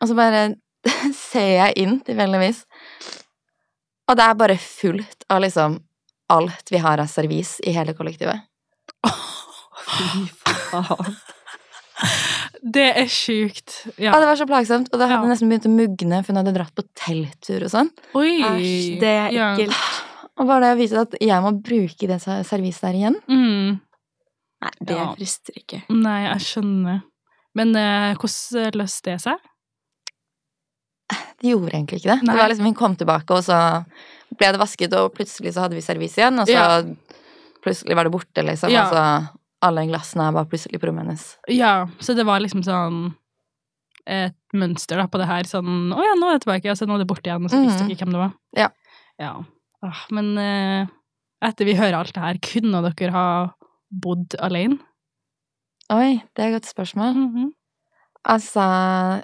Og så bare (laughs) ser jeg inn tilfeldigvis, og det er bare fullt av liksom alt vi har av servis i hele kollektivet. Fy faen. Det er sjukt. Ja. Og det var så plagsomt, og det hadde Ja. nesten begynt å mugne, for hun hadde dratt på telttur og sånn. Oi. Æsj, det er Ja. ekkelt. Og bare det å vite at jeg må bruke det serviset der igjen. Mm. Nei, det Ja. frister ikke. Nei, jeg skjønner. Men eh, hvordan løste det seg? (laughs) Det gjorde egentlig ikke det. Nei. Det var liksom, Hun kom tilbake, og så ble det vasket, og plutselig så hadde vi servis igjen, og så Ja. plutselig var det borte, liksom. Ja. Og så alle glassene var plutselig på rommet hennes. Ja, så det var liksom sånn et mønster da på det her. Sånn Å ja, nå er det tilbake, og så nå er det borte igjen, og så visste Mhm. dere ikke hvem det var. Ja. ja. Ah, men eh, etter vi hører alt det her, kunne dere ha bodd alene? Oi, det er et godt spørsmål. Mhm. Altså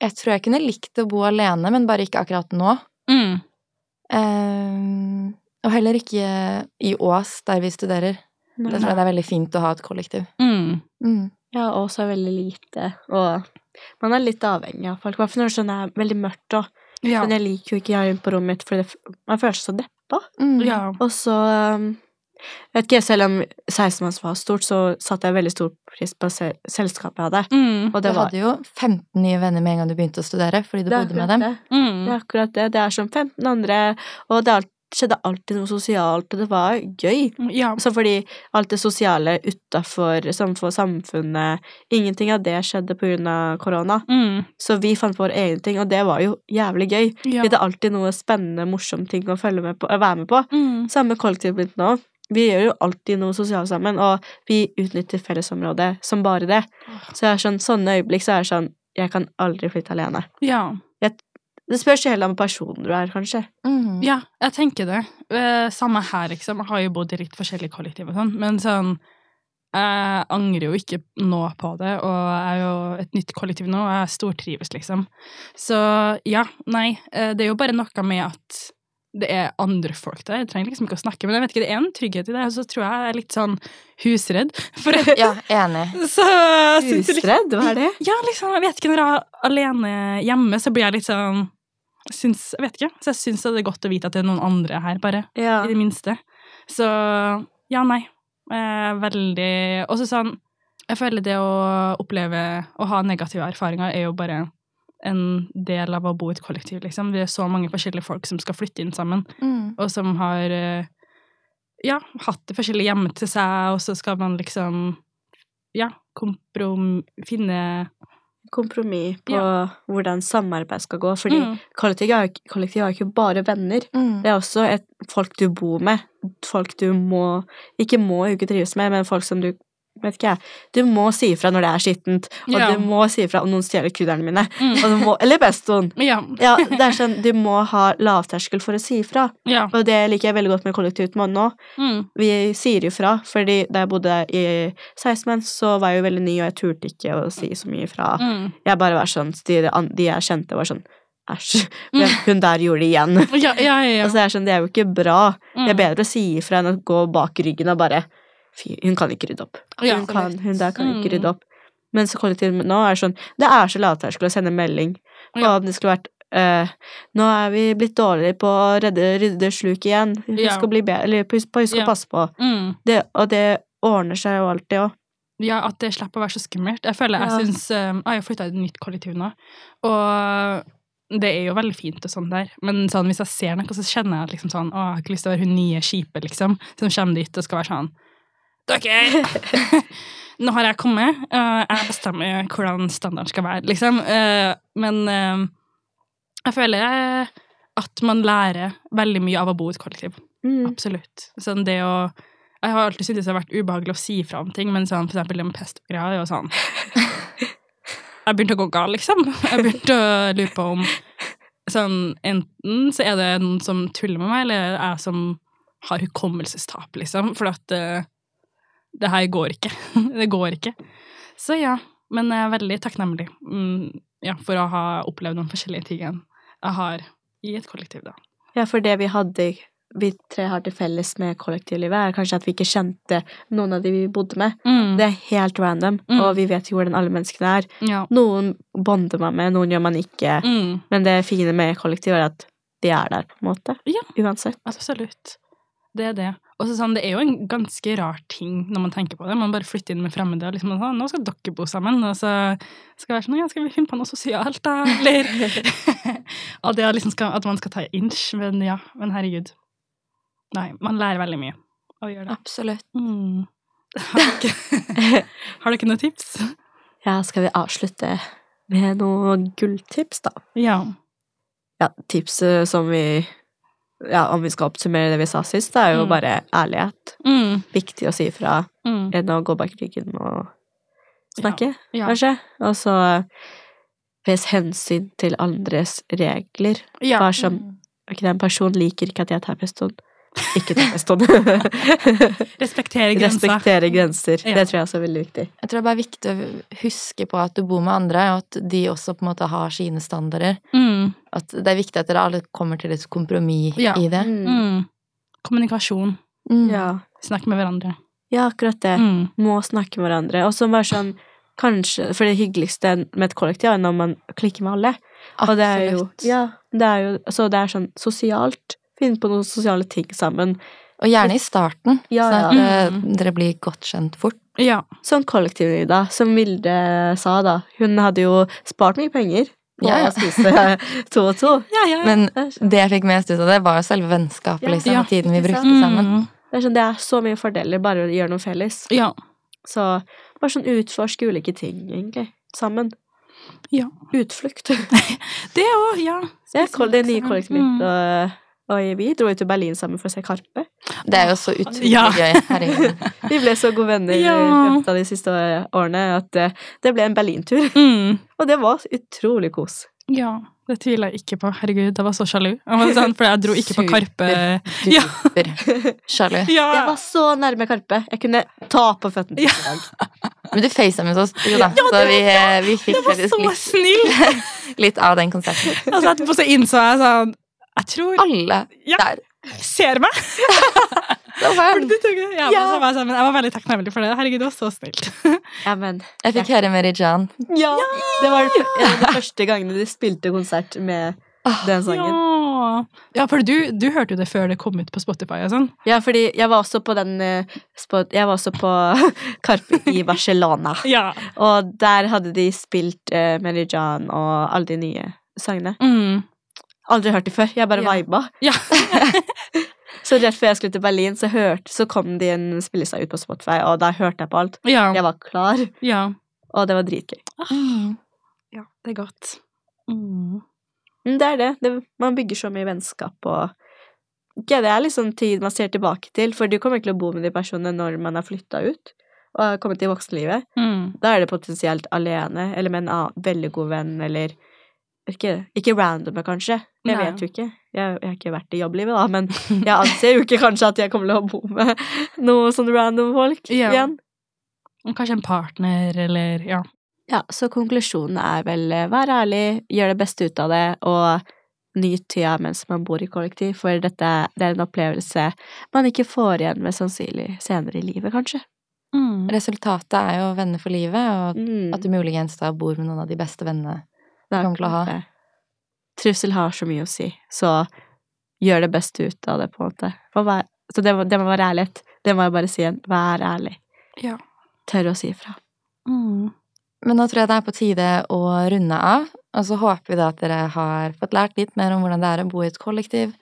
Jeg tror jeg kunne likt å bo alene, men bare ikke akkurat nå. mm. Ehm, og heller ikke i Ås, der vi studerer. Nei. Det tror jeg det er veldig fint å ha et kollektiv. Mm. Mm. Ja, Ås er veldig lite, og man er litt avhengig av folk. I hvert fall når det sånn er veldig mørkt, og Ja. Men jeg liker jo ikke å være på rommet mitt, for man føler seg så deppa. Mm. ja. Og så um, vet ikke, Selv om 16-manns var stort, så satte jeg veldig stor pris på se selskapet jeg hadde. Mm. Og Du var hadde jo 15 nye venner med en gang du begynte å studere, fordi du bodde med dem. Det. Mm. det er akkurat det. Det er som 15 andre, og det alt, skjedde alltid noe sosialt, og det var gøy. Ja. Så fordi alt det sosiale utafor samfunnet Ingenting av det skjedde på grunn av korona. Mm. Så vi fant på vår egen ting, og det var jo jævlig gøy. Ja. Det er alltid noe spennende, morsomt ting å følge med på, å være med på. Mm. Samme kollektivet mitt nå. Vi gjør jo alltid noe sosialt sammen, og vi utnytter fellesområdet som bare det. Så jeg er sånn, sånne øyeblikk så er det sånn Jeg kan aldri flytte alene. ja. Det spørs heller om personen du er, kanskje. Mm. Ja, jeg tenker det. Eh, Samme her, liksom. Jeg har jo bodd i litt forskjellige kollektiv og sånn, men sånn Jeg angrer jo ikke nå på det, og jeg er jo et nytt kollektiv nå, og jeg stortrives, liksom. Så ja, nei. eh, Det er jo bare noe med at det er andre folk der. Jeg trenger liksom ikke å snakke, men jeg vet ikke, det er en trygghet i det. Og så tror jeg jeg er litt sånn husredd. For Ja, enig. (laughs) så Husredd? Hva er det? Ja, liksom, jeg vet ikke, når jeg er alene hjemme, så blir jeg litt sånn syns, Jeg vet ikke. Så jeg syns det er godt å vite at det er noen andre her, bare. Ja. I det minste. Så ja, nei. Eh, veldig Og så sånn Jeg føler det å oppleve å ha negative erfaringer er jo bare en del av å bo i et kollektiv, liksom. Det er så mange forskjellige folk som skal flytte inn sammen, Mm. og som har eh, ja, hatt det forskjellig hjemme til seg, og så skal man liksom ja, komprom... finne Kompromiss på hvordan samarbeid skal gå. Fordi Mm. kollektiv er kollektiv er ikke bare venner. Mm. Det er også et, folk du bor med. Folk du må Ikke må ikke trives med, men folk som du Vet ikke jeg. Du må si ifra når det er skittent, og Ja. du må si ifra om noen stjeler kudderne mine. Mm. Og du må, eller bestoen. (laughs) Ja. Ja, det er sånn, Du må ha lavterskel for å si ifra. ja. Og det liker jeg veldig godt med kollektivt med nå. Mm. Vi sier ifra, fordi da jeg bodde i 16 menn, så var jeg jo veldig ny, og jeg turte ikke å si så mye ifra. Mm. Jeg bare var sånn, De, de jeg kjente, var sånn Æsj, hun der gjorde det igjen. Ja, ja, ja. (laughs) Altså, det er sånn, det er jo ikke bra. Mm. Det er bedre å si ifra enn å gå bak ryggen og bare Fy, hun kan ikke rydde opp. Ja, hun, kan, hun der kan ikke Mm. rydde opp. Men så kollektivt nå er sånn Det er så lavterskel å sende melding. Og ja. det skulle vært Uh, Nå er vi blitt dårligere på å redde, rydde sluk igjen. Husk Ja. å bli bedre, eller husk husk Ja. å passe på. Mm. Det, og det ordner seg jo alltid òg. Ja, at det slipper å være så skummelt. Jeg føler, Ja. jeg synes, um, Jeg har flytta i et nytt kollektiv nå, og det er jo veldig fint og sånn der, men sånn, hvis jeg ser noe, så kjenner jeg at liksom sånn, å, jeg har ikke lyst til å være hun nye kjipe, liksom, som kommer dit og skal være sånn Dere! (laughs) Nå har jeg kommet, og jeg bestemmer hvordan standarden skal være, liksom. Eh, Men eh, jeg føler at man lærer veldig mye av å bo i et kollektiv. Mm. Absolutt. Sånn det å Jeg har alltid syntes det har vært ubehagelig å si fra om ting, men sånn for eksempel en pestgreia er jo sånn (laughs) Jeg begynte å gå gal, liksom. Jeg begynte å lure på om sånn Enten så er det noen som tuller med meg, eller er jeg som har hukommelsestap, liksom. For at eh, det her går ikke. (laughs) det går ikke. Så ja. Men jeg er veldig takknemlig mm, ja, for å ha opplevd de forskjellige tingene jeg har i et kollektiv, da. Ja, for det vi hadde vi tre har til felles med kollektivlivet, er kanskje at vi ikke kjente noen av de vi bodde med. Mm. Det er helt random, Mm. og vi vet jo hvordan alle menneskene er. Ja. Noen bonder man med, noen gjør man ikke. Mm. Men det fine med kollektiv er at de er der, på en måte. Ja. Uansett. Absolutt. Det er det. Og så sånn, det er jo en ganske rar ting når man tenker på det. Man bare flytter inn med fremmede og liksom sånn, nå skal dere bo sammen. Og så skal det være sånn, ja, skal vi finne på noe sosialt, da? (laughs) Eller (laughs) er liksom skal, at man skal ta inch. Men ja, men herregud. Nei, man lærer veldig mye av å gjøre det. Absolutt. Mm. Har dere, (laughs) har dere noen tips? Ja, skal vi avslutte med noen gulltips, da? Ja. Ja, tipset som vi Ja, om vi skal oppsummere det vi sa sist, det er jo Mm. bare ærlighet. Mm. Viktig å si ifra Mm. enn å gå bak ryggen og snakke, Ja. kanskje. Og så vis hensyn til andres regler. Ja. Bare som Ok, den personen liker ikke at jeg tar peston. Ikke ta peston. (laughs) Respektere grenser. Respektere grenser. Ja. Det tror jeg også er veldig viktig. Jeg tror det er bare viktig å huske på at du bor med andre, og at de også på en måte har sine standarder. Mm. At det er viktig at dere alle kommer til et kompromiss Ja. i det. Mm. Kommunikasjon. Mm. Ja. Snakke med hverandre. ja, akkurat det. Mm. Må snakke med hverandre. Og så bare sånn Kanskje For det hyggeligste med et kollektiv er når man klikker med alle. Og det er jo Ja, det er jo Så det er sånn sosialt. Finne på noen sosiale ting sammen. Og gjerne i starten, Ja, sånn at ja. eh, Mm. dere blir godt kjent fort. Ja. Sånn kollektivnida. Som Vilde sa, da. Hun hadde jo spart mye penger på Ja, ja. å spise (laughs) to og to. Ja, ja. Men Det det jeg fikk mest ut av det, var jo selve vennskapet, Ja. liksom. Ja, og tiden vi brukte sammen. Mm. det er sånn, det er så mye fordeler bare å gjøre noe felles. Ja. Så bare sånn utforske ulike ting, egentlig. Sammen. Ja. Utflukt. Det òg, ja. Det er det nye Mm. kollektivet mitt, og, og vi dro jo til Berlin sammen for å se Karpe. Det er jo så utrolig Ja. gøy. Herregud. (laughs) Vi ble så gode venner i Ja. løpet av de siste årene at eh, det ble en Berlintur. Mm. (laughs) Og det var utrolig kos. Ja, det tviler jeg ikke på. Herregud, jeg var så sjalu. Jeg sånn, for jeg dro ikke på Karpe. Ja. Super sjalu. (laughs) Jeg var så nærme Karpe. Jeg kunne ta på føttene i dag. Men du facetimmet oss, jo da. Så vi, eh, vi fikk faktisk litt, litt av den konserten. Altså, etterpå så innså jeg sånn Jeg tror Alle Ja. der. Ser meg! (laughs) Ja, Ja. var jeg var veldig takknemlig for det. Herregud, det var så snilt. (laughs) Ja, men Jeg fikk høre Mary Jan. Ja! Det var det, en av de første gangene de spilte konsert med Ah, den sangen. Ja, ja for du, du hørte jo det før det kom ut på Spotify og sånn. Ja, fordi jeg var også på den eh, spot, Jeg var også på (laughs) Karpe i Barcelona. Ja. Og der hadde de spilt uh, Mary John og alle de nye sangene. Mm. Aldri hørt det før. Jeg bare Ja. viba. Ja. (laughs) Så rett før jeg skulle til Berlin, så, hørte, så kom de en spilleliste ut på Spotify, og da hørte jeg på alt. ja. Jeg var klar, ja. og det var dritgøy. Mm. Ja, det er godt. Mm. Det er det. det. Man bygger så mye vennskap og ja, Det er liksom tid man ser tilbake til, for du kommer ikke til å bo med de personene når man har flytta ut og har kommet til voksenlivet. Mm. Da er det potensielt alene, eller med en annen, veldig god venn, eller ikke, ikke randomer, kanskje. Jeg Nei. vet jo ikke. Jeg, jeg har ikke vært i jobblivet, da, men jeg anser jo ikke kanskje at jeg kommer til å bo med noe sånn random folk Ja. igjen. Kanskje en partner, eller ja. Ja, så konklusjonen er vel eh, vær ærlig, gjør det beste ut av det, og nyt tida mens man bor i kollektiv, for dette det er en opplevelse man ikke får igjen med sannsynlig senere i livet, kanskje. Mm. Resultatet er jo venner for livet, og Mm. at du muligens da bor med noen av de beste vennene. du er kommer til å ha. det. Trussel har så mye å si, så gjør det beste ut av det, på en måte. Vær, så det, må- det må være ærlighet. Det må jeg bare si igjen. Vær ærlig. Ja. Tør å si ifra. Mm. Men nå tror jeg det er på tide å runde av, og så håper vi da at dere har fått lært litt mer om hvordan det er å bo i et kollektiv,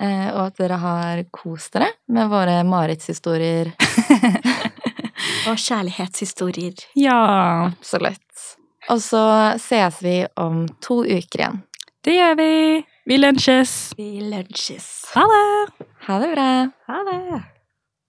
eh, og at dere har kost dere med våre marerittshistorier. (laughs) Og kjærlighetshistorier. ja. Absolutt. Og så ses vi om to uker igjen. Det gjør vi. Vi lunsjes. Vi lunsjes. Ha det! Ha det bra! Ha det.